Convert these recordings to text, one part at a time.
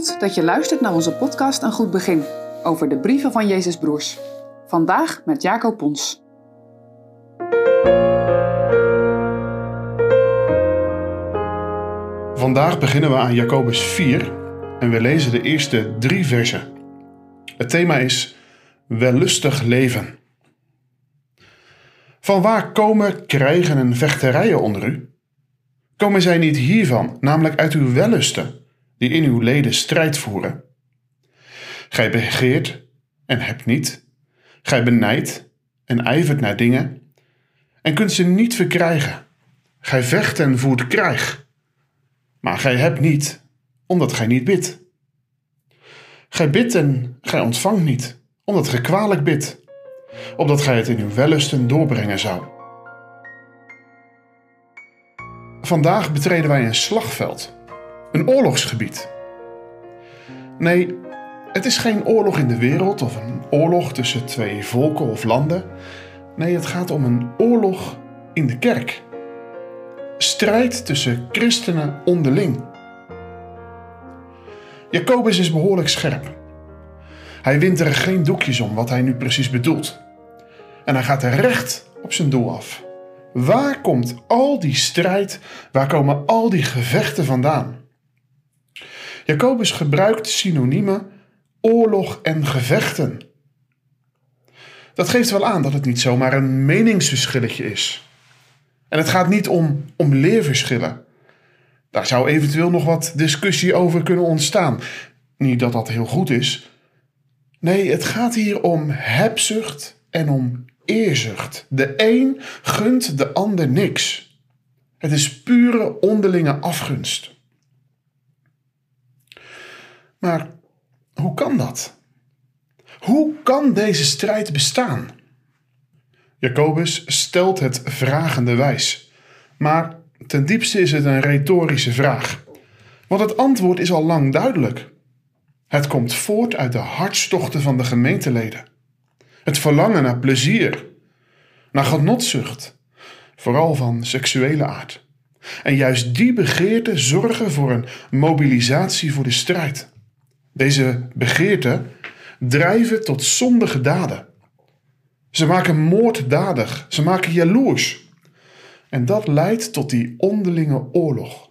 Dat je luistert naar onze podcast Een Goed Begin over de brieven van Jezus Broers. Vandaag met Jacob Pons. Vandaag beginnen we aan Jacobus 4 en we lezen de eerste drie versen. Het thema is wellustig leven. Van waar komen krijgen en vechterijen onder u? Komen zij niet hiervan, namelijk uit uw wellusten, die in uw leden strijd voeren? Gij begeert en hebt niet, gij benijdt en ijvert naar dingen, en kunt ze niet verkrijgen. Gij vecht en voert krijg, maar gij hebt niet, omdat gij niet bidt. Gij bidt en gij ontvangt niet, omdat gij kwalijk bidt, opdat gij het in uw wellusten doorbrengen zou. Vandaag betreden wij een slagveld, een oorlogsgebied. Nee, het is geen oorlog in de wereld of een oorlog tussen twee volken of landen. Nee, het gaat om een oorlog in de kerk. Strijd tussen christenen onderling. Jacobus is behoorlijk scherp. Hij wint er geen doekjes om wat hij nu precies bedoelt. En hij gaat er recht op zijn doel af. Waar komt al die strijd, waar komen al die gevechten vandaan? Jacobus gebruikt synoniemen oorlog en gevechten. Dat geeft wel aan dat het niet zomaar een meningsverschilletje is. En het gaat niet om, om leerverschillen. Daar zou eventueel nog wat discussie over kunnen ontstaan. Niet dat dat heel goed is. Nee, het gaat hier om hebzucht en om eerzucht. De een gunt de ander niks. Het is pure onderlinge afgunst. Maar hoe kan dat? Hoe kan deze strijd bestaan? Jacobus stelt het vragende wijs. Maar ten diepste is het een retorische vraag. Want het antwoord is al lang duidelijk. Het komt voort uit de hartstochten van de gemeenteleden. Het verlangen naar plezier, naar genotzucht, vooral van seksuele aard. En juist die begeerten zorgen voor een mobilisatie voor de strijd. Deze begeerten drijven tot zondige daden. Ze maken moorddadig, ze maken jaloers. En dat leidt tot die onderlinge oorlog.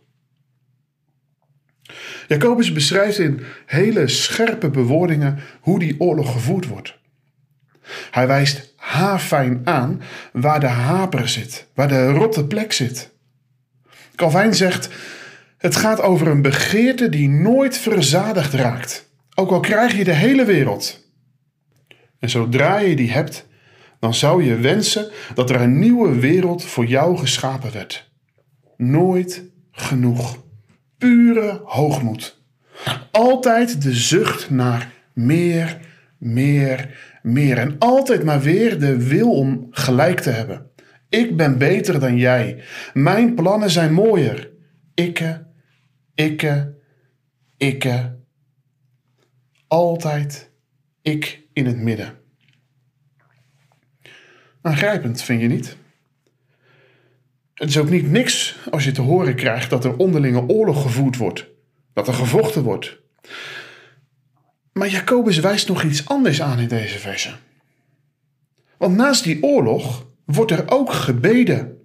Jacobus beschrijft in hele scherpe bewoordingen hoe die oorlog gevoerd wordt. Hij wijst haarfijn aan waar de haper zit, waar de rotte plek zit. Calvijn zegt: Het gaat over een begeerte die nooit verzadigd raakt, ook al krijg je de hele wereld. En zodra je die hebt, dan zou je wensen dat er een nieuwe wereld voor jou geschapen werd. Nooit genoeg. Pure hoogmoed. Altijd de zucht naar meer, meer, meer. En altijd maar weer de wil om gelijk te hebben. Ik ben beter dan jij. Mijn plannen zijn mooier. Ikke, ikke, ikke. Altijd ik in het midden. Aangrijpend, vind je niet? Het is ook niet niks als je te horen krijgt dat er onderlinge oorlog gevoerd wordt, dat er gevochten wordt. Maar Jacobus wijst nog iets anders aan in deze verse. Want naast die oorlog wordt er ook gebeden.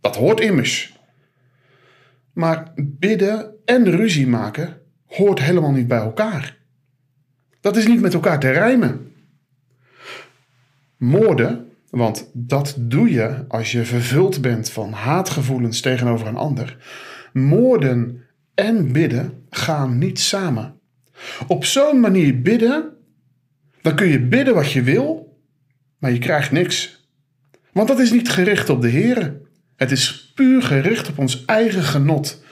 Dat hoort immers. Maar bidden en ruzie maken hoort helemaal niet bij elkaar. Dat is niet met elkaar te rijmen. Moorden want dat doe je als je vervuld bent van haatgevoelens tegenover een ander. Moorden en bidden gaan niet samen. Op zo'n manier bidden, dan kun je bidden wat je wil, maar je krijgt niks. Want dat is niet gericht op de Heer. Het is puur gericht op ons eigen genot.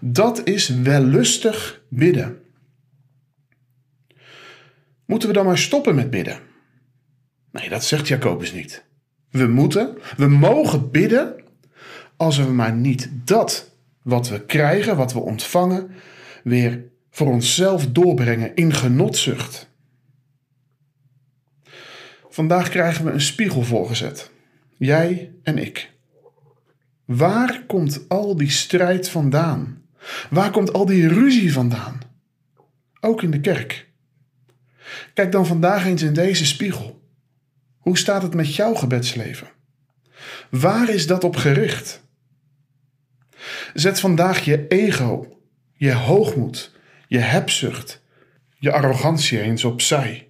Dat is wellustig bidden. Moeten we dan maar stoppen met bidden? Nee, dat zegt Jacobus niet. We moeten, we mogen bidden als we maar niet dat wat we krijgen, wat we ontvangen, weer voor onszelf doorbrengen in genotzucht. Vandaag krijgen we een spiegel voorgezet. Jij en ik. Waar komt al die strijd vandaan? Waar komt al die ruzie vandaan? ook in de kerk. Kijk dan vandaag eens in deze spiegel. Hoe staat het met jouw gebedsleven? Waar is dat op gericht? Zet vandaag je ego, je hoogmoed, je hebzucht, je arrogantie eens opzij.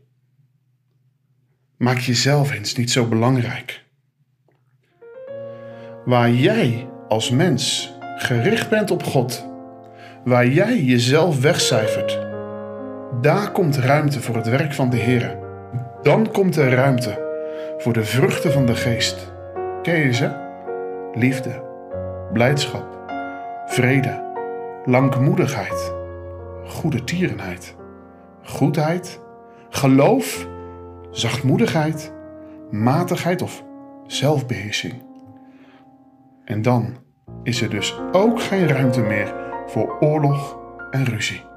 Maak jezelf eens niet zo belangrijk. Waar jij als mens gericht bent op God, waar jij jezelf wegcijfert, daar komt ruimte voor het werk van de Heer. Dan komt er ruimte voor de vruchten van de geest. Ken je ze? Liefde, blijdschap, vrede, langmoedigheid, goede tierenheid, goedheid, geloof, zachtmoedigheid, matigheid of zelfbeheersing. En dan is er dus ook geen ruimte meer voor oorlog en ruzie.